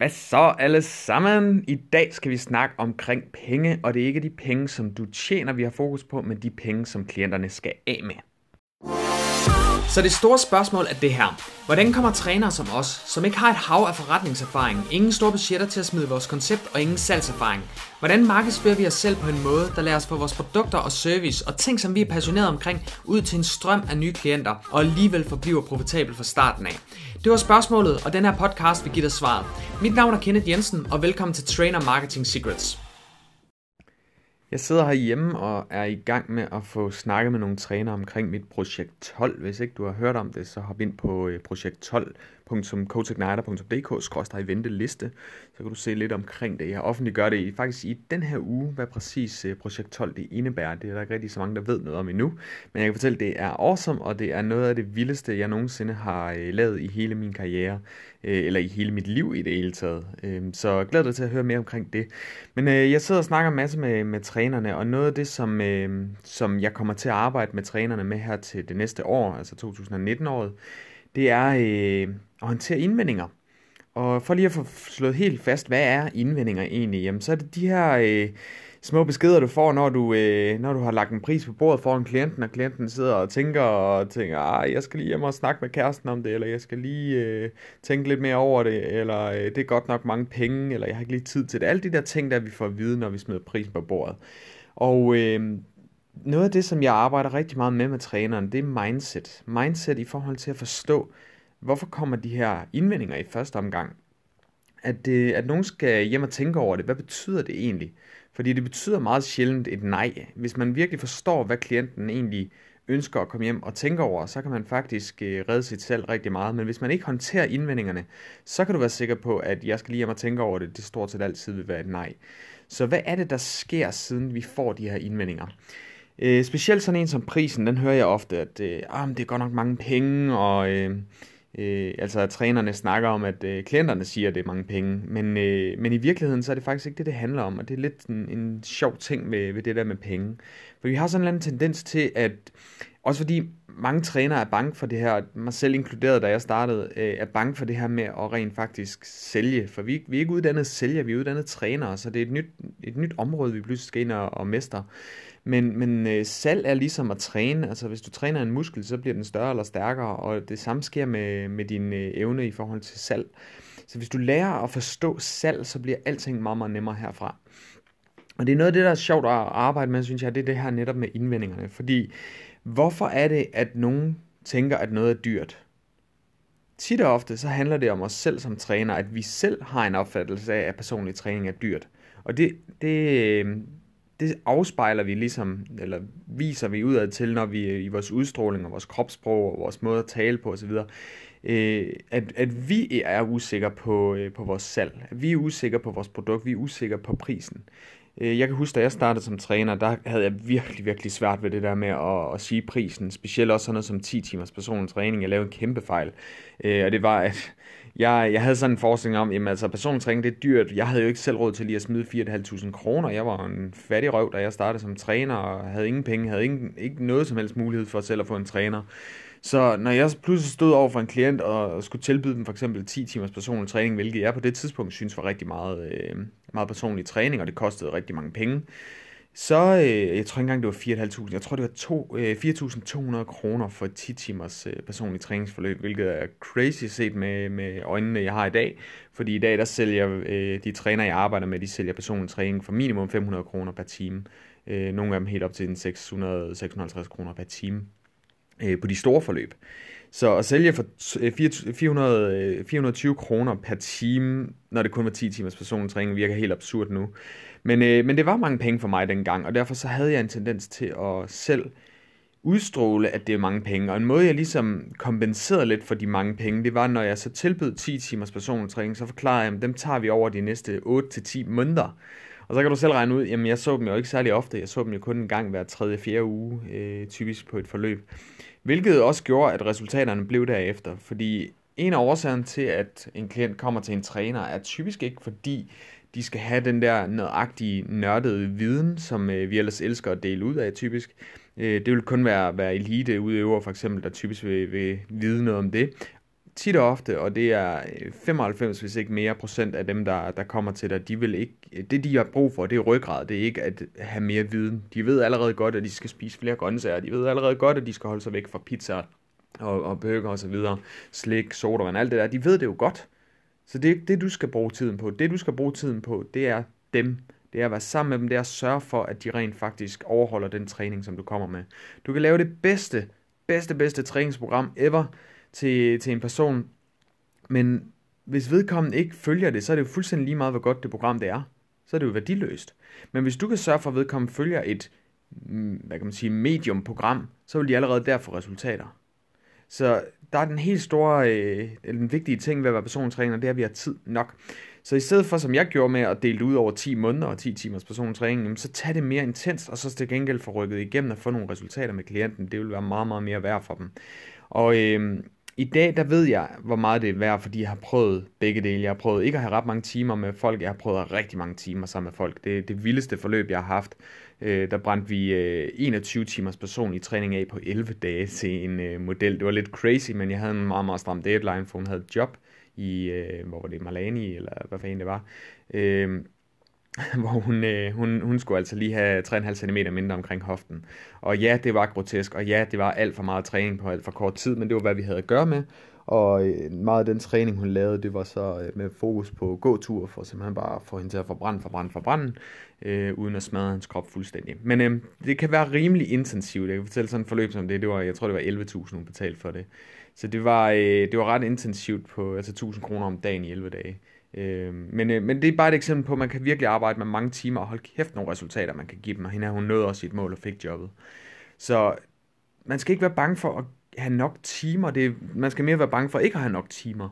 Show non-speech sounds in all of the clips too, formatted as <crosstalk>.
Hvad så alle sammen? I dag skal vi snakke omkring penge, og det er ikke de penge, som du tjener, vi har fokus på, men de penge, som klienterne skal af med. Så det store spørgsmål er det her. Hvordan kommer trænere som os, som ikke har et hav af forretningserfaring, ingen store budgetter til at smide vores koncept og ingen salgserfaring, hvordan markedsfører vi os selv på en måde, der lader os få vores produkter og service og ting, som vi er passionerede omkring, ud til en strøm af nye klienter, og alligevel forbliver profitabel fra starten af? Det var spørgsmålet, og den her podcast vil give dig svaret. Mit navn er Kenneth Jensen, og velkommen til Trainer Marketing Secrets. Jeg sidder herhjemme og er i gang med at få snakket med nogle trænere omkring mit projekt 12. Hvis ikke du har hørt om det, så hop ind på øh, projekt12 www.coachigniter.dk-venteliste, så kan du se lidt omkring det. Jeg offentliggør det i, faktisk i den her uge, hvad præcis øh, projekt 12 det indebærer. Det er der ikke rigtig så mange, der ved noget om endnu, men jeg kan fortælle, at det er awesome, og det er noget af det vildeste, jeg nogensinde har øh, lavet i hele min karriere, øh, eller i hele mit liv i det hele taget. Øhm, så glæder dig til at høre mere omkring det. Men jeg sidder og snakker en masse med, med trænerne, og noget af det, som, øhm, som jeg kommer til at arbejde med trænerne med her til det næste år, altså 2019-året, det er, at håndtere indvendinger. Og for lige at få slået helt fast, hvad er indvendinger egentlig? Jamen, så er det de her øh, små beskeder, du får, når du, øh, når du har lagt en pris på bordet foran klienten, og klienten sidder og tænker, og tænker, ah, jeg skal lige hjem og snakke med kæresten om det, eller jeg skal lige øh, tænke lidt mere over det, eller øh, det er godt nok mange penge, eller jeg har ikke lige tid til det. Alle de der ting, der vi får at vide, når vi smider prisen på bordet. Og øh, noget af det, som jeg arbejder rigtig meget med med træneren, det er mindset. Mindset i forhold til at forstå, hvorfor kommer de her indvendinger i første omgang. At, det, at nogen skal hjem og tænke over det. Hvad betyder det egentlig? Fordi det betyder meget sjældent et nej. Hvis man virkelig forstår, hvad klienten egentlig ønsker at komme hjem og tænke over, så kan man faktisk øh, redde sit salg rigtig meget. Men hvis man ikke håndterer indvendingerne, så kan du være sikker på, at jeg skal lige hjem og tænke over det. Det stort set altid vil være et nej. Så hvad er det, der sker, siden vi får de her indvendinger? Øh, specielt sådan en som prisen, den hører jeg ofte, at øh, ah, det er godt nok mange penge, og øh, øh, altså at trænerne snakker om, at øh, klienterne siger, at det er mange penge, men, øh, men i virkeligheden så er det faktisk ikke det, det handler om, og det er lidt en, en sjov ting ved, ved det der med penge. For vi har sådan en eller anden tendens til, at også fordi mange trænere er bange for det her, mig selv inkluderet, da jeg startede, øh, er bange for det her med at rent faktisk sælge. For vi, vi er ikke uddannet sælger, vi er uddannet trænere, så det er et nyt, et nyt område, vi pludselig skal ind og, og mestre. Men, men øh, salg er ligesom at træne. Altså hvis du træner en muskel, så bliver den større eller stærkere, og det samme sker med, med din øh, evne i forhold til salg. Så hvis du lærer at forstå salg, så bliver alting meget, meget nemmere herfra. Og det er noget af det, der er sjovt at arbejde med, synes jeg, det er det her netop med indvendingerne. Fordi hvorfor er det, at nogen tænker, at noget er dyrt? Tit og ofte så handler det om os selv som træner, at vi selv har en opfattelse af, at personlig træning er dyrt. Og det, det, øh, det afspejler vi ligesom, eller viser vi udad til, når vi øh, i vores udstråling og vores kropssprog og vores måde at tale på osv., øh, at, at vi er usikre på, øh, på vores salg. At vi er usikre på vores produkt, vi er usikre på prisen. Øh, jeg kan huske, da jeg startede som træner, der havde jeg virkelig, virkelig svært ved det der med at, at sige prisen. Specielt også sådan noget som 10 timers personlig træning. Jeg lavede en kæmpe fejl. Øh, og det var, at jeg, jeg havde sådan en forestilling om, at altså, personlig træning det er dyrt. Jeg havde jo ikke selv råd til lige at smide 4.500 kroner. Jeg var en fattig røv, da jeg startede som træner, og havde ingen penge, havde ingen, ikke noget som helst mulighed for selv at få en træner. Så når jeg pludselig stod over for en klient og skulle tilbyde dem for eksempel 10 timers personlig træning, hvilket jeg på det tidspunkt synes var rigtig meget, øh, meget personlig træning, og det kostede rigtig mange penge, så, øh, jeg tror ikke engang, det var 4.500, jeg tror, det var to, øh, 4.200 kroner for 10 timers øh, personlig træningsforløb, hvilket er crazy set med, med øjnene, jeg har i dag. Fordi i dag, der sælger øh, de træner, jeg arbejder med, de sælger personlig træning for minimum 500 kroner per time. Øh, nogle af dem helt op til 600-650 kroner per time øh, på de store forløb. Så at sælge for 400, 420 øh, øh, kroner per time, når det kun var 10 timers personlig træning, virker helt absurd nu. Men, øh, men det var mange penge for mig dengang, og derfor så havde jeg en tendens til at selv udstråle, at det er mange penge. Og en måde, jeg ligesom kompenserede lidt for de mange penge, det var, når jeg så tilbød 10 timers personlig træning, så forklarede jeg, at dem tager vi over de næste 8-10 måneder. Og så kan du selv regne ud, jamen jeg så dem jo ikke særlig ofte, jeg så dem jo kun en gang hver tredje, fjerde uge, øh, typisk på et forløb. Hvilket også gjorde, at resultaterne blev derefter, fordi en af årsagerne til, at en klient kommer til en træner, er typisk ikke fordi, de skal have den der nøjagtige, nørdede viden, som øh, vi ellers elsker at dele ud af typisk. Øh, det vil kun være, være elite udøver for eksempel, der typisk vil, vil vide noget om det tit og ofte, og det er øh, 95, hvis ikke mere procent af dem, der, der kommer til dig, de vil ikke, det de har brug for, det er ryggrad, det er ikke at have mere viden. De ved allerede godt, at de skal spise flere grøntsager, de ved allerede godt, at de skal holde sig væk fra pizza og, og burger og så videre, slik, sodavand, alt det der, de ved det jo godt. Så det det, du skal bruge tiden på. Det, du skal bruge tiden på, det er dem. Det er at være sammen med dem, det er at sørge for, at de rent faktisk overholder den træning, som du kommer med. Du kan lave det bedste, bedste, bedste træningsprogram ever til, til en person, men hvis vedkommende ikke følger det, så er det jo fuldstændig lige meget, hvor godt det program det er. Så er det jo værdiløst. Men hvis du kan sørge for, at vedkommende følger et, mm, hvad kan man sige, medium-program, så vil de allerede der få resultater. Så der er den helt store, øh, den vigtige ting ved at være persontræner, det er, at vi har tid nok. Så i stedet for, som jeg gjorde med at dele ud over 10 måneder og 10 timers persontræning, så tag det mere intens, og så til gengæld få rykket igennem og få nogle resultater med klienten. Det vil være meget, meget mere værd for dem. Og øh, i dag, der ved jeg, hvor meget det er værd, fordi jeg har prøvet begge dele. Jeg har prøvet ikke at have ret mange timer med folk, jeg har prøvet rigtig mange timer sammen med folk. Det er det vildeste forløb, jeg har haft. Øh, der brændte vi øh, 21 timers personlig træning af på 11 dage til en øh, model. Det var lidt crazy, men jeg havde en meget, meget stram deadline, for hun havde et job i, øh, hvor var det, Malani, eller hvad fanden det var. Øh, <laughs> hvor hun, øh, hun, hun skulle altså lige have 3,5 cm mindre omkring hoften. Og ja, det var grotesk, og ja, det var alt for meget træning på alt for kort tid, men det var, hvad vi havde at gøre med. Og øh, meget af den træning, hun lavede, det var så øh, med fokus på gåtur, for simpelthen bare at få hende til at forbrænde, forbrænde, forbrænde, øh, uden at smadre hans krop fuldstændig. Men øh, det kan være rimelig intensivt. Jeg kan fortælle sådan et forløb som det. det var, jeg tror, det var 11.000, hun betalte for det. Så det var, øh, det var ret intensivt på altså 1000 kroner om dagen i 11 dage. Øh, men, øh, men det er bare et eksempel på, at man kan virkelig arbejde med mange timer og holde kæft nogle resultater, man kan give dem. Og hende hun nåede også sit mål og fik jobbet. Så man skal ikke være bange for at have nok timer. Det, man skal mere være bange for ikke at have nok timer.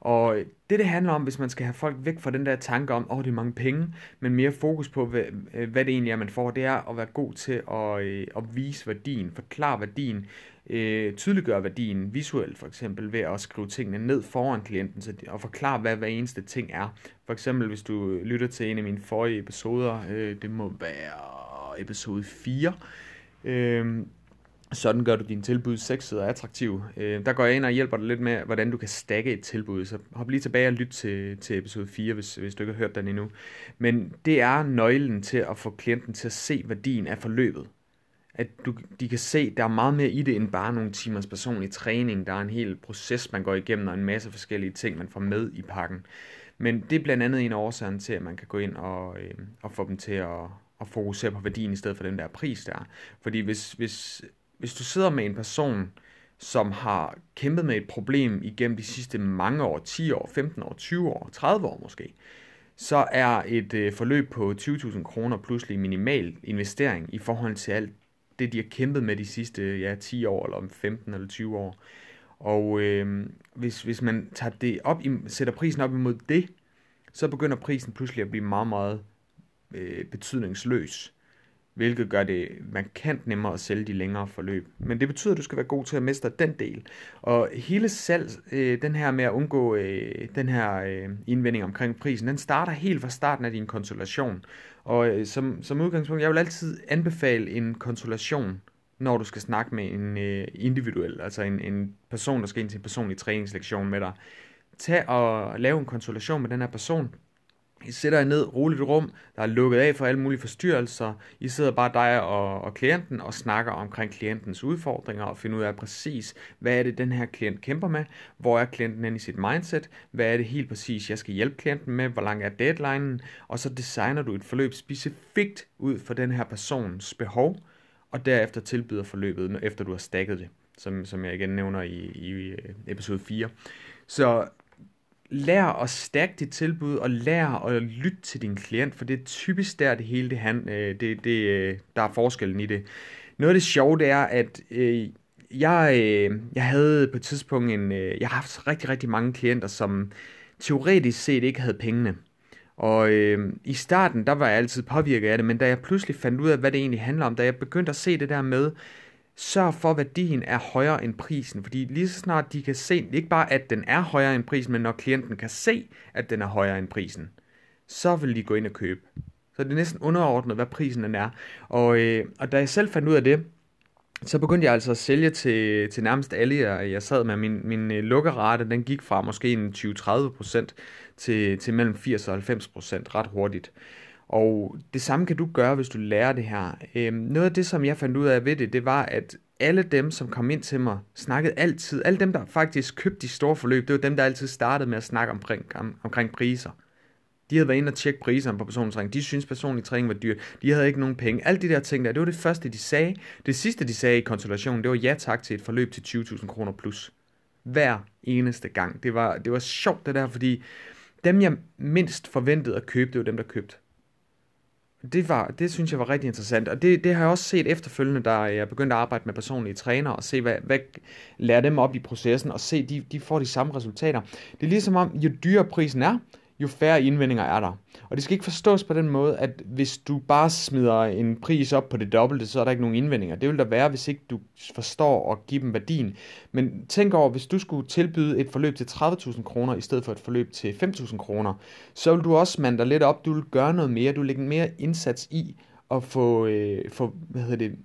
Og det, det handler om, hvis man skal have folk væk fra den der tanke om, åh, oh, det er mange penge, men mere fokus på, hvad, hvad det egentlig er, man får, det er at være god til at, øh, at vise værdien, forklare værdien, øh, tydeliggøre værdien visuelt, for eksempel ved at skrive tingene ned foran klienten, så, og forklare, hvad hver eneste ting er. For eksempel, hvis du lytter til en af mine forrige episoder, øh, det må være episode 4, øh, sådan gør du din tilbud sexet og attraktiv. Øh, der går jeg ind og hjælper dig lidt med, hvordan du kan stakke et tilbud. Så hop lige tilbage og lyt til, til episode 4, hvis, hvis du ikke har hørt den endnu. Men det er nøglen til at få klienten til at se værdien af forløbet. At du, de kan se, at der er meget mere i det, end bare nogle timers personlig træning. Der er en hel proces, man går igennem, og en masse forskellige ting, man får med i pakken. Men det er blandt andet en af årsagerne til, at man kan gå ind og, øh, og få dem til at, at fokusere på værdien i stedet for den der pris der. Fordi hvis, hvis hvis du sidder med en person, som har kæmpet med et problem igennem de sidste mange år, 10 år, 15 år, 20 år, 30 år måske, så er et øh, forløb på 20.000 kroner pludselig minimal investering i forhold til alt det, de har kæmpet med de sidste ja, 10 år, eller om 15 eller 20 år. Og øh, hvis, hvis man tager det op, i, sætter prisen op imod det, så begynder prisen pludselig at blive meget, meget øh, betydningsløs hvilket gør det markant nemmere at sælge de længere forløb. Men det betyder, at du skal være god til at mestre den del. Og hele salg, øh, den her med at undgå øh, den her øh, indvending omkring prisen, den starter helt fra starten af din konsultation. Og øh, som, som udgangspunkt, jeg vil altid anbefale en konsultation, når du skal snakke med en øh, individuel, altså en, en person, der skal ind til en personlig træningslektion med dig. Tag og lave en konsultation med den her person, i sætter jer ned, roligt rum, der er lukket af for alle mulige forstyrrelser. I sidder bare dig og, og klienten og snakker omkring klientens udfordringer og finder ud af præcis, hvad er det, den her klient kæmper med, hvor er klienten inde i sit mindset, hvad er det helt præcis, jeg skal hjælpe klienten med, hvor lang er deadlinen, og så designer du et forløb specifikt ud for den her persons behov, og derefter tilbyder forløbet, efter du har stakket det, som, som jeg igen nævner i, i øh, episode 4. Så lær at stærke dit tilbud, og lær at lytte til din klient, for det er typisk der, det hele det, han, øh, det, det, øh, der er forskellen i det. Noget af det sjove, det er, at øh, jeg, øh, jeg havde på et tidspunkt en, øh, jeg har haft rigtig, rigtig mange klienter, som teoretisk set ikke havde pengene. Og øh, i starten, der var jeg altid påvirket af det, men da jeg pludselig fandt ud af, hvad det egentlig handler om, da jeg begyndte at se det der med, sørg for, at værdien er højere end prisen. Fordi lige så snart de kan se, ikke bare at den er højere end prisen, men når klienten kan se, at den er højere end prisen, så vil de gå ind og købe. Så det er næsten underordnet, hvad prisen den er. Og, øh, og da jeg selv fandt ud af det, så begyndte jeg altså at sælge til, til nærmest alle, jeg, jeg sad med. Min, min øh, lukkerate, den gik fra måske en 20-30% til, til mellem 80 og 90% ret hurtigt. Og det samme kan du gøre, hvis du lærer det her. Øhm, noget af det, som jeg fandt ud af ved det, det var, at alle dem, som kom ind til mig, snakkede altid, alle dem, der faktisk købte de store forløb, det var dem, der altid startede med at snakke omkring, om, omkring priser. De havde været inde og tjekke priserne på personlig træning. De synes personlig træning var dyr. De havde ikke nogen penge. Alle de der ting der, det var det første, de sagde. Det sidste, de sagde i konsultationen, det var ja tak til et forløb til 20.000 kroner plus. Hver eneste gang. Det var, det var sjovt det der, fordi dem, jeg mindst forventede at købe, det var dem, der købte. Det, var, det synes jeg var rigtig interessant, og det, det har jeg også set efterfølgende, da jeg begyndte at arbejde med personlige trænere, og se, hvad, hvad lærer dem op i processen, og se, de, de får de samme resultater. Det er ligesom om, jo dyrere prisen er, jo færre indvendinger er der. Og det skal ikke forstås på den måde, at hvis du bare smider en pris op på det dobbelte, så er der ikke nogen indvendinger. Det vil der være, hvis ikke du forstår at give dem værdien. Men tænk over, hvis du skulle tilbyde et forløb til 30.000 kroner, i stedet for et forløb til 5.000 kroner, så vil du også mande dig lidt op, du vil gøre noget mere, du vil lægge mere indsats i at få, øh, få hvad hedder det,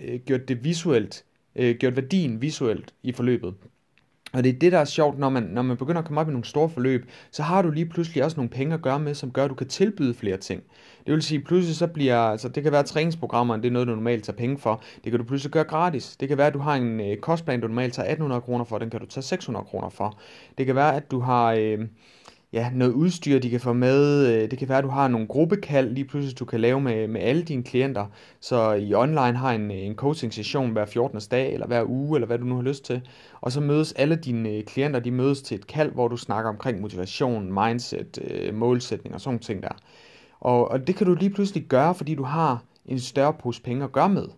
øh, gjort det visuelt, øh, gjort værdien visuelt i forløbet. Og det er det, der er sjovt, når man, når man begynder at komme op i nogle store forløb, så har du lige pludselig også nogle penge at gøre med, som gør, at du kan tilbyde flere ting. Det vil sige, pludselig så bliver, altså det kan være træningsprogrammer, det er noget, du normalt tager penge for. Det kan du pludselig gøre gratis. Det kan være, at du har en øh, kostplan, du normalt tager 1800 kroner for, den kan du tage 600 kroner for. Det kan være, at du har... Øh, ja, noget udstyr, de kan få med. Øh, det kan være, at du har nogle gruppekald, lige pludselig du kan lave med, med alle dine klienter. Så i online har en, øh, en coaching session hver 14. dag, eller hver uge, eller hvad du nu har lyst til. Og så mødes alle dine øh, klienter, de mødes til et kald, hvor du snakker omkring motivation, mindset, målsætning og sådan ting der. Og, og det kan du lige pludselig gøre, fordi du har en større pose penge at gøre med.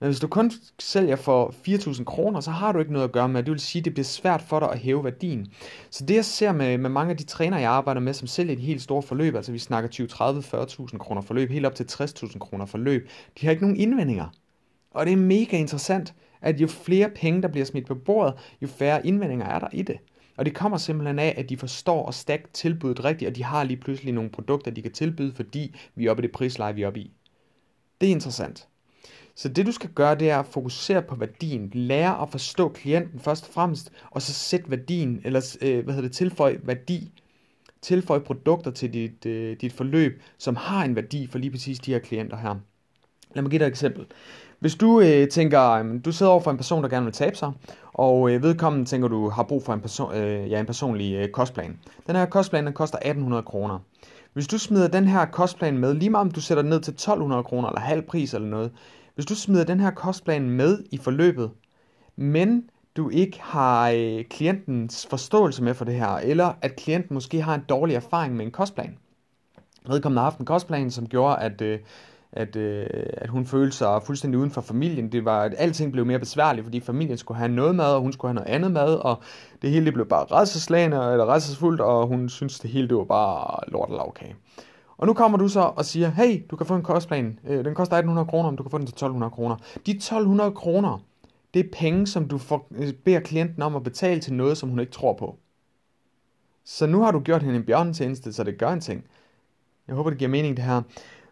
Men hvis du kun sælger for 4.000 kroner, så har du ikke noget at gøre med. Det vil sige, at det bliver svært for dig at hæve værdien. Så det jeg ser med, med mange af de trænere, jeg arbejder med, som sælger et helt stort forløb, altså vi snakker 20, 30, 40.000 kroner forløb, helt op til 60.000 kroner forløb, de har ikke nogen indvendinger. Og det er mega interessant, at jo flere penge, der bliver smidt på bordet, jo færre indvendinger er der i det. Og det kommer simpelthen af, at de forstår at stack tilbuddet rigtigt, og de har lige pludselig nogle produkter, de kan tilbyde, fordi vi er oppe i det prisleje, vi er oppe i. Det er interessant. Så det du skal gøre, det er at fokusere på værdien. Lære at forstå klienten først og fremmest, og så sætte værdien, eller øh, hvad hedder det, tilføj værdi, tilføj produkter til dit, øh, dit forløb, som har en værdi for lige præcis de her klienter her. Lad mig give dig et eksempel. Hvis du øh, tænker, du sidder over for en person, der gerne vil tabe sig, og øh, vedkommende tænker, du har brug for en, person, øh, ja, en personlig øh, kostplan. Den her kostplan, den koster 1800 kroner. Hvis du smider den her kostplan med, lige meget om du sætter den ned til 1200 kroner, eller halv pris eller noget, hvis du smider den her kostplan med i forløbet, men du ikke har øh, klientens forståelse med for det her, eller at klienten måske har en dårlig erfaring med en kostplan. Vedkommende har haft en kostplan, som gjorde, at, øh, at, øh, at hun følte sig fuldstændig uden for familien. Det var, at alting blev mere besværligt, fordi familien skulle have noget mad, og hun skulle have noget andet mad, og det hele det blev bare redselslagende, eller redselsfuldt, og hun syntes, det hele det var bare lort og lavkage. Og nu kommer du så og siger, hey, du kan få en kostplan. Øh, den koster 1800 kroner, om du kan få den til 1200 kroner. De 1200 kroner, det er penge, som du får, øh, beder klienten om at betale til noget, som hun ikke tror på. Så nu har du gjort hende en bjørnetjeneste, så det gør en ting. Jeg håber, det giver mening det her.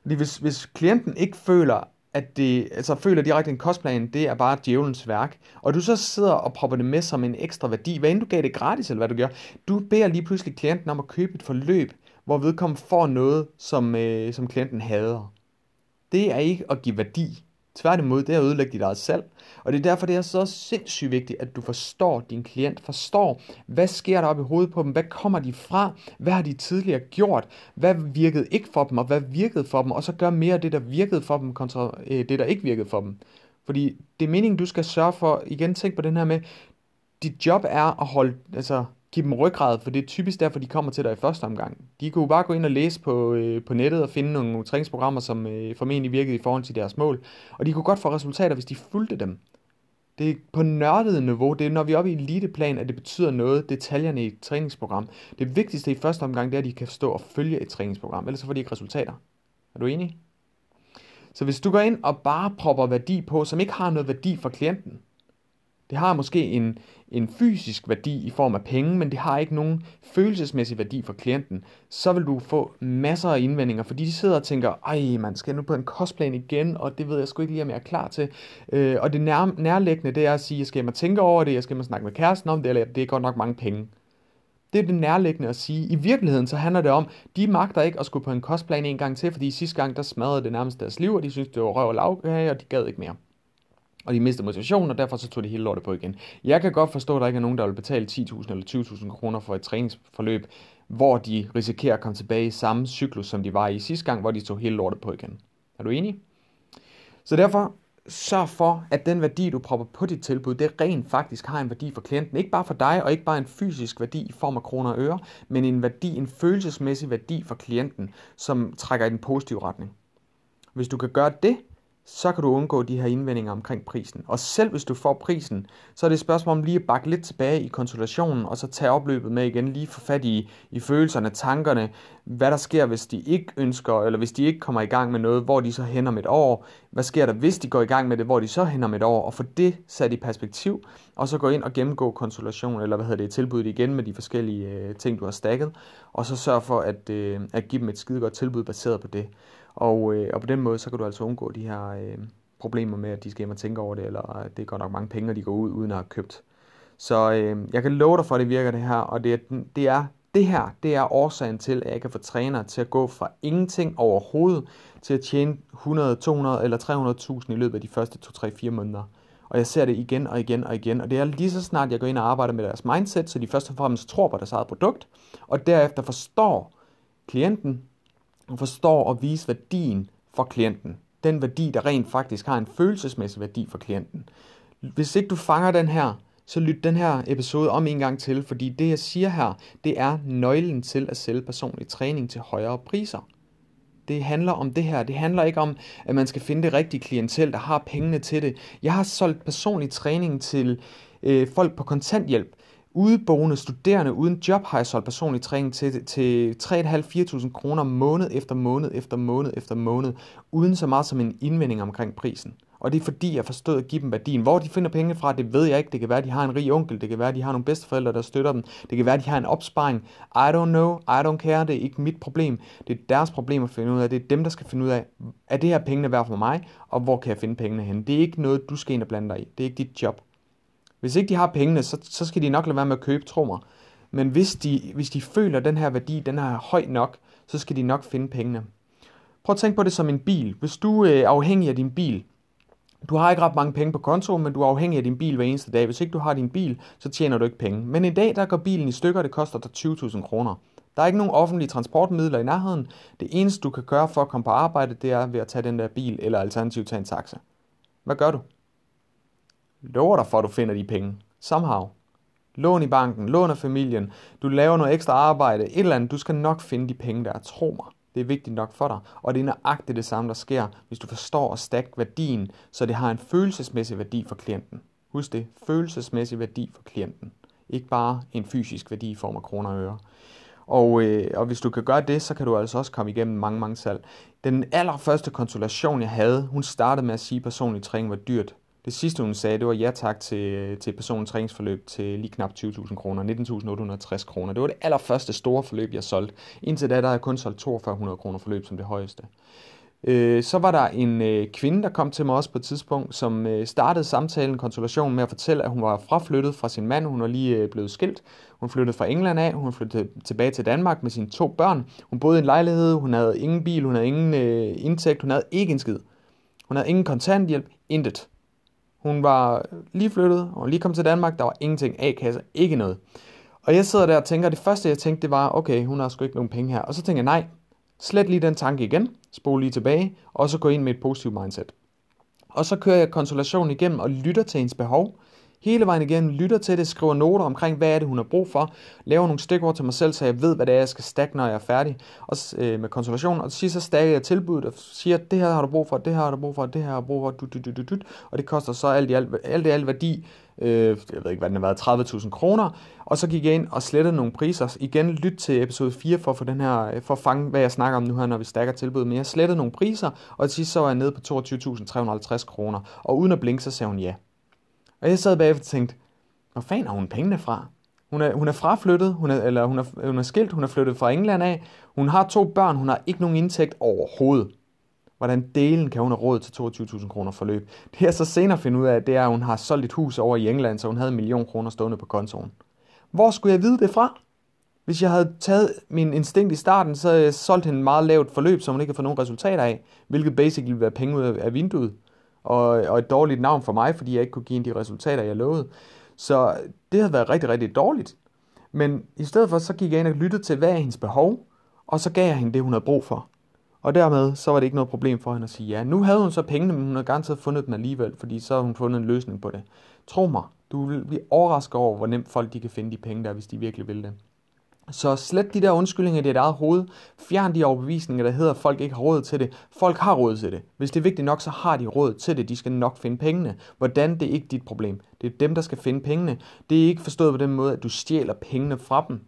Fordi hvis, hvis klienten ikke føler, at det, altså føler direkte en kostplan, det er bare djævelens værk, og du så sidder og propper det med som en ekstra værdi, hvad end du gav det gratis, eller hvad du gør, du beder lige pludselig klienten om at købe et forløb, hvor vedkommende får noget, som, øh, som klienten hader. Det er ikke at give værdi. Tværtimod, det er at ødelægge dit eget salg. Og det er derfor, det er så sindssygt vigtigt, at du forstår din klient, forstår, hvad sker der op i hovedet på dem, hvad kommer de fra, hvad har de tidligere gjort, hvad virkede ikke for dem, og hvad virkede for dem, og så gør mere af det, der virkede for dem, kontra øh, det, der ikke virkede for dem. Fordi det er meningen, du skal sørge for, igen tænk på den her med, dit job er at holde, altså give dem ryggrad, for det er typisk derfor, de kommer til dig i første omgang. De kunne bare gå ind og læse på, øh, på nettet og finde nogle træningsprogrammer, som øh, formentlig virkede i forhold til deres mål. Og de kunne godt få resultater, hvis de fulgte dem. Det er på nørdet niveau, det er når vi er oppe i eliteplan, at det betyder noget, detaljerne i et træningsprogram. Det vigtigste i første omgang, det er, at de kan stå og følge et træningsprogram, ellers så får de ikke resultater. Er du enig? Så hvis du går ind og bare propper værdi på, som ikke har noget værdi for klienten, det har måske en, en fysisk værdi i form af penge, men det har ikke nogen følelsesmæssig værdi for klienten. Så vil du få masser af indvendinger, fordi de sidder og tænker, ej, man skal nu på en kostplan igen, og det ved jeg sgu ikke lige, om jeg er klar til. Øh, og det nær, nærliggende, det er at sige, jeg skal man tænke over det, jeg skal man snakke med kæresten om det, eller det er godt nok mange penge. Det er det nærliggende at sige. I virkeligheden så handler det om, de magter ikke at skulle på en kostplan en gang til, fordi sidste gang der smadrede det nærmest deres liv, og de synes det var røv og lavkage, øh, og de gad ikke mere. Og de mistede motivation, og derfor så tog de hele lortet på igen. Jeg kan godt forstå, at der ikke er nogen, der vil betale 10.000 eller 20.000 kroner for et træningsforløb, hvor de risikerer at komme tilbage i samme cyklus, som de var i sidste gang, hvor de tog hele lortet på igen. Er du enig? Så derfor sørg for, at den værdi, du propper på dit tilbud, det rent faktisk har en værdi for klienten. Ikke bare for dig, og ikke bare en fysisk værdi i form af kroner og øre, men en værdi, en følelsesmæssig værdi for klienten, som trækker i den positive retning. Hvis du kan gøre det, så kan du undgå de her indvendinger omkring prisen. Og selv hvis du får prisen, så er det et spørgsmål om lige at bakke lidt tilbage i konsultationen, og så tage opløbet med igen, lige få fat i, i følelserne, tankerne, hvad der sker, hvis de ikke ønsker, eller hvis de ikke kommer i gang med noget, hvor de så hen med et år. Hvad sker der, hvis de går i gang med det, hvor de så hen med et år, og få det sat i perspektiv, og så gå ind og gennemgå konsultation, eller hvad hedder det, tilbuddet igen med de forskellige øh, ting, du har stakket, og så sørge for at, øh, at give dem et skide godt tilbud baseret på det. Og, øh, og på den måde, så kan du altså undgå de her øh, problemer med, at de skal hjem og tænke over det, eller at det er nok mange penge, de går ud, uden at have købt. Så øh, jeg kan love dig for, at det virker det her, og det er, det er det her, det er årsagen til, at jeg kan få trænere til at gå fra ingenting overhovedet til at tjene 100, 200 eller 300.000 i løbet af de første 2-3-4 måneder. Og jeg ser det igen og igen og igen. Og det er lige så snart, jeg går ind og arbejder med deres mindset, så de først og fremmest tror på deres eget produkt, og derefter forstår klienten, forstår at vise værdien for klienten. Den værdi, der rent faktisk har en følelsesmæssig værdi for klienten. Hvis ikke du fanger den her, så lyt den her episode om en gang til, fordi det jeg siger her, det er nøglen til at sælge personlig træning til højere priser. Det handler om det her. Det handler ikke om, at man skal finde det rigtige klientel, der har pengene til det. Jeg har solgt personlig træning til øh, folk på kontanthjælp, udeboende studerende uden job har jeg solgt personlig træning til, til 3.500-4.000 kroner måned efter måned efter måned efter måned, uden så meget som en indvending omkring prisen. Og det er fordi, jeg forstod at give dem værdien. Hvor de finder penge fra, det ved jeg ikke. Det kan være, at de har en rig onkel. Det kan være, at de har nogle bedsteforældre, der støtter dem. Det kan være, at de har en opsparing. I don't know. I don't care. Det er ikke mit problem. Det er deres problem at finde ud af. Det er dem, der skal finde ud af, er det her pengene værd for mig, og hvor kan jeg finde pengene hen. Det er ikke noget, du skal ind og blande dig i. Det er ikke dit job. Hvis ikke de har pengene, så, så skal de nok lade være med at købe, tro mig. Men hvis de, hvis de føler, at den her værdi den er høj nok, så skal de nok finde pengene. Prøv at tænke på det som en bil. Hvis du øh, er afhængig af din bil, du har ikke ret mange penge på konto, men du er afhængig af din bil hver eneste dag. Hvis ikke du har din bil, så tjener du ikke penge. Men i dag, der går bilen i stykker, det koster dig 20.000 kroner. Der er ikke nogen offentlige transportmidler i nærheden. Det eneste, du kan gøre for at komme på arbejde, det er ved at tage den der bil, eller alternativt tage en taxa. Hvad gør du? Lover dig for, at du finder de penge. Somehow. Lån i banken, lån af familien, du laver noget ekstra arbejde, et eller andet, du skal nok finde de penge der, tro mig. Det er vigtigt nok for dig, og det er nøjagtigt det samme, der sker, hvis du forstår at stakke værdien, så det har en følelsesmæssig værdi for klienten. Husk det, følelsesmæssig værdi for klienten. Ikke bare en fysisk værdi i form af kroner og øre. Og, øh, og hvis du kan gøre det, så kan du altså også komme igennem mange, mange salg. Den allerførste konsultation, jeg havde, hun startede med at sige, at personlig træning var dyrt. Det sidste, hun sagde, det var ja tak til, til personens træningsforløb til lige knap 20.000 kroner, 19.860 kroner. Det var det allerførste store forløb, jeg solgte. Indtil da, der har jeg kun solgt 4.200 kroner forløb som det højeste. Øh, så var der en øh, kvinde, der kom til mig også på et tidspunkt, som øh, startede samtalen, konsultationen med at fortælle, at hun var fraflyttet fra sin mand. Hun var lige øh, blevet skilt. Hun flyttede fra England af. Hun flyttede tilbage til Danmark med sine to børn. Hun boede i en lejlighed. Hun havde ingen bil. Hun havde ingen øh, indtægt. Hun havde ikke en skid. Hun havde ingen kontanthjælp. Intet. Hun var lige flyttet, og lige kom til Danmark, der var ingenting, A-kasse, ikke noget. Og jeg sidder der og tænker, det første jeg tænkte, det var, okay, hun har sgu ikke nogen penge her. Og så tænker jeg, nej, slet lige den tanke igen, spol lige tilbage, og så gå ind med et positivt mindset. Og så kører jeg konsultationen igennem og lytter til hendes behov, hele vejen igennem, lytter til det, skriver noter omkring, hvad er det, hun har brug for, laver nogle stikord til mig selv, så jeg ved, hvad det er, jeg skal stakke, når jeg er færdig og, øh, med konsultationen. Og til sidst så stakker jeg tilbuddet og siger, det her har du brug for, det her har du brug for, det her har du brug for, du, du, du, du, du, og det koster så alt i alt, alt, i alt værdi, øh, jeg ved ikke, hvad den har været, 30.000 kroner, og så gik jeg ind og slettede nogle priser. Igen, lyt til episode 4 for at, få den her, for at fange, hvad jeg snakker om nu her, når vi stakker tilbuddet. Men jeg slettede nogle priser, og til sidst så var jeg nede på 22.350 kroner, og uden at blinke, så sagde hun ja. Og jeg sad bagefter og tænkte, hvor fanden har hun pengene fra? Hun er, hun er fraflyttet, hun er, eller hun er, hun er skilt, hun er flyttet fra England af, hun har to børn, hun har ikke nogen indtægt overhovedet. Hvordan delen kan hun have råd til 22.000 kroner forløb? Det jeg så senere finder ud af, det er, at hun har solgt et hus over i England, så hun havde en million kroner stående på kontoen. Hvor skulle jeg vide det fra? Hvis jeg havde taget min instinkt i starten, så havde jeg solgt hende meget lavt forløb, som hun ikke har fået nogen resultater af, hvilket basically ville være penge ud af vinduet, og, og et dårligt navn for mig, fordi jeg ikke kunne give hende de resultater, jeg lovede. Så det havde været rigtig, rigtig dårligt. Men i stedet for, så gik jeg ind og lyttede til, hvad er hendes behov, og så gav jeg hende det, hun havde brug for. Og dermed, så var det ikke noget problem for hende at sige ja. Nu havde hun så pengene, men hun havde garanteret fundet dem alligevel, fordi så havde hun fundet en løsning på det. Tro mig, du vil blive overrasket over, hvor nemt folk de kan finde de penge der, hvis de virkelig vil det. Så slet de der undskyldninger i dit eget hoved. Fjern de overbevisninger, der hedder, at folk ikke har råd til det. Folk har råd til det. Hvis det er vigtigt nok, så har de råd til det. De skal nok finde pengene. Hvordan, det er ikke dit problem. Det er dem, der skal finde pengene. Det er ikke forstået på den måde, at du stjæler pengene fra dem.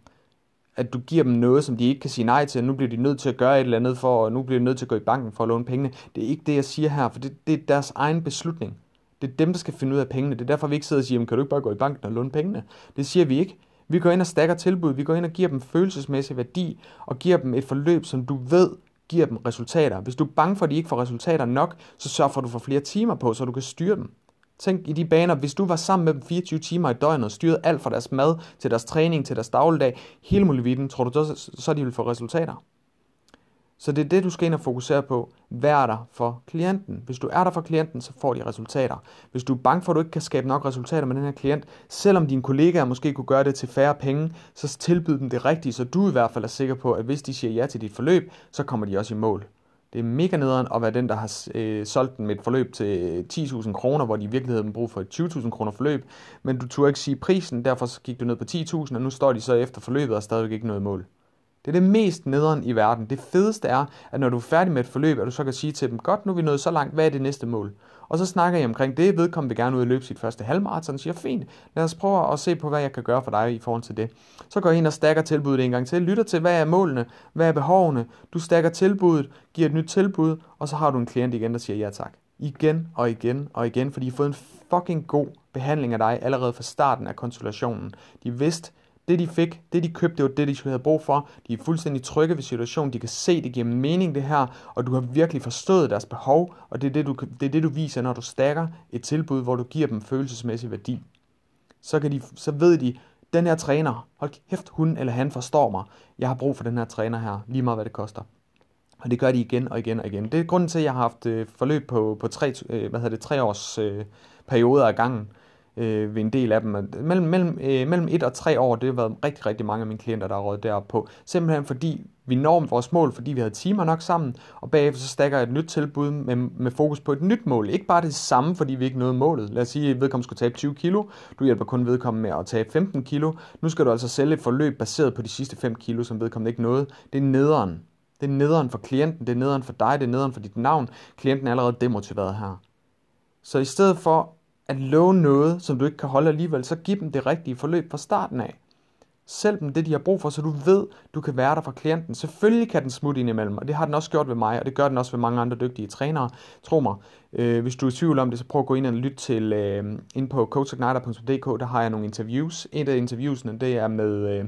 At du giver dem noget, som de ikke kan sige nej til. og Nu bliver de nødt til at gøre et eller andet for, og nu bliver de nødt til at gå i banken for at låne pengene. Det er ikke det, jeg siger her, for det, det er deres egen beslutning. Det er dem, der skal finde ud af pengene. Det er derfor, vi ikke sidder og siger, kan du ikke bare gå i banken og låne pengene? Det siger vi ikke. Vi går ind og stakker tilbud, vi går ind og giver dem følelsesmæssig værdi, og giver dem et forløb, som du ved giver dem resultater. Hvis du er bange for, at de ikke får resultater nok, så sørg for, at du får flere timer på, så du kan styre dem. Tænk i de baner, hvis du var sammen med dem 24 timer i døgnet og styrede alt fra deres mad til deres træning til deres dagligdag, hele muligheden, tror du så, så de vil få resultater? Så det er det, du skal ind og fokusere på. Hvad er der for klienten? Hvis du er der for klienten, så får de resultater. Hvis du er bange for, at du ikke kan skabe nok resultater med den her klient, selvom dine kollegaer måske kunne gøre det til færre penge, så tilbyd dem det rigtige, så du i hvert fald er sikker på, at hvis de siger ja til dit forløb, så kommer de også i mål. Det er mega nederen at være den, der har øh, solgt dem et forløb til 10.000 kroner, hvor de i virkeligheden har brug for et 20.000 kroner forløb, men du turde ikke sige prisen, derfor så gik du ned på 10.000, og nu står de så efter forløbet og stadigvæk ikke noget mål. Det er det mest nederen i verden. Det fedeste er, at når du er færdig med et forløb, at du så kan sige til dem, godt, nu er vi nået så langt, hvad er det næste mål? Og så snakker jeg omkring det, vedkommende vil gerne ud og løbe sit første halvmarathon, siger, fint, lad os prøve at se på, hvad jeg kan gøre for dig i forhold til det. Så går jeg ind og stakker tilbuddet en gang til, lytter til, hvad er målene, hvad er behovene, du stakker tilbuddet, giver et nyt tilbud, og så har du en klient igen, der siger ja tak. Igen og igen og igen, fordi de har fået en fucking god behandling af dig allerede fra starten af konsultationen. De vidste, det de fik, det de købte, det var det, de havde brug for. De er fuldstændig trygge ved situationen. De kan se, det giver mening det her, og du har virkelig forstået deres behov, og det er det, du, det, er det, du viser, når du stakker et tilbud, hvor du giver dem følelsesmæssig værdi. Så, kan de, så ved de, den her træner, hold kæft, hun eller han forstår mig. Jeg har brug for den her træner her, lige meget hvad det koster. Og det gør de igen og igen og igen. Det er grunden til, at jeg har haft øh, forløb på, på tre, øh, hvad hedder det, tre års øh, perioder af gangen øh, ved en del af dem. Mellem, mellem, øh, mellem et og tre år, det har været rigtig, rigtig mange af mine klienter, der har råd deroppe på. Simpelthen fordi vi når vores mål, fordi vi havde timer nok sammen, og bagefter så stakker jeg et nyt tilbud med, med fokus på et nyt mål. Ikke bare det samme, fordi vi ikke nåede målet. Lad os sige, at vedkommende skulle tabe 20 kilo. Du hjælper kun vedkommende med at tabe 15 kilo. Nu skal du altså sælge et forløb baseret på de sidste 5 kilo, som vedkommende ikke nåede. Det er nederen. Det er nederen for klienten, det er nederen for dig, det er nederen for dit navn. Klienten er allerede demotiveret her. Så i stedet for at love noget, som du ikke kan holde alligevel, så giv dem det rigtige forløb fra starten af. Selv dem det, de har brug for, så du ved, du kan være der for klienten. Selvfølgelig kan den smutte ind imellem, og det har den også gjort ved mig, og det gør den også ved mange andre dygtige trænere. Tro mig, øh, hvis du er i tvivl om det, så prøv at gå ind og lytte til, øh, ind på coachigniter.dk, der har jeg nogle interviews. Et af interviewsene, det er med... Øh,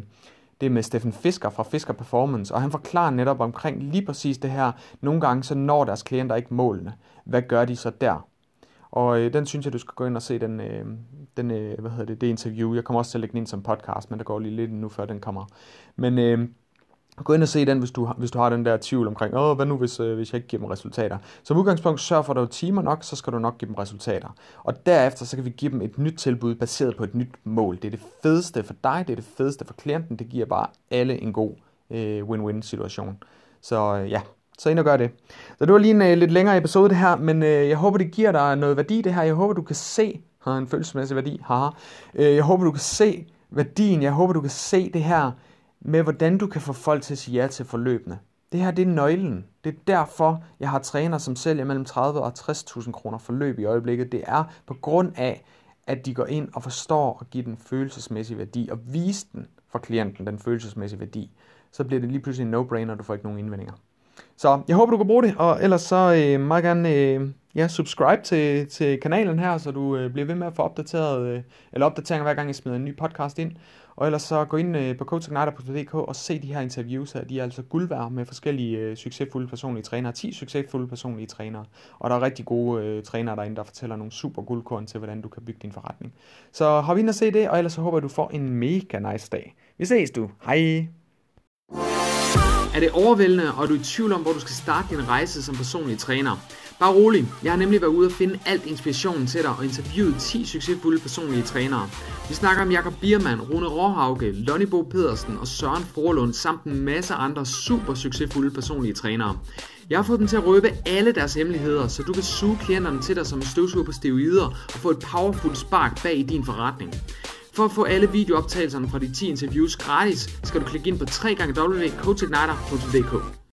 det er med Steffen Fisker fra Fisker Performance, og han forklarer netop omkring lige præcis det her. Nogle gange så når deres klienter ikke målene. Hvad gør de så der? Og øh, den synes jeg, du skal gå ind og se, den, øh, den øh, hvad hedder det, det interview. Jeg kommer også til at lægge den ind som podcast, men der går lige lidt nu, før den kommer. Men øh, gå ind og se den, hvis du, hvis du har den der tvivl omkring, åh, hvad nu, hvis, øh, hvis jeg ikke giver dem resultater. Som udgangspunkt, sørg for, at du timer nok, så skal du nok give dem resultater. Og derefter, så kan vi give dem et nyt tilbud, baseret på et nyt mål. Det er det fedeste for dig, det er det fedeste for klienten, det giver bare alle en god øh, win-win situation. Så øh, ja, så ind og gør det. Så det var lige en uh, lidt længere episode det her, men uh, jeg håber, det giver dig noget værdi det her. Jeg håber, du kan se, har en følelsesmæssig værdi, haha. Uh, jeg håber, du kan se værdien. Jeg håber, du kan se det her med, hvordan du kan få folk til at sige ja til forløbene. Det her, det er nøglen. Det er derfor, jeg har træner, som sælger mellem 30 og 60.000 kroner forløb i øjeblikket. Det er på grund af, at de går ind og forstår at give den følelsesmæssige værdi, og vise den for klienten, den følelsesmæssige værdi. Så bliver det lige pludselig en no-brainer, og du får ikke nogen indvendinger. Så jeg håber, du kan bruge det, og ellers så øh, meget gerne øh, ja, subscribe til, til kanalen her, så du øh, bliver ved med at få opdateret, øh, eller opdateringer hver gang jeg smider en ny podcast ind. Og ellers så gå ind øh, på coachignider.dk og se de her interviews her. De er altså guld værd med forskellige øh, succesfulde personlige trænere. 10 succesfulde personlige trænere. Og der er rigtig gode øh, trænere derinde, der fortæller nogle super guldkorn til, hvordan du kan bygge din forretning. Så hop ind og se det, og ellers så håber jeg, du får en mega nice dag. Vi ses du. Hej! Er det overvældende, og er du i tvivl om, hvor du skal starte din rejse som personlig træner? Bare rolig, jeg har nemlig været ude og finde alt inspirationen til dig og interviewet 10 succesfulde personlige trænere. Vi snakker om Jakob Biermann, Rune Råhauke, Lonnie Bo Pedersen og Søren Forlund samt en masse andre super succesfulde personlige trænere. Jeg har fået dem til at røbe alle deres hemmeligheder, så du kan suge klienterne til dig som en støvsuger på steroider og få et powerful spark bag i din forretning. For at få alle videooptagelserne fra de 10 interviews gratis, skal du klikke ind på www.coachigniter.dk.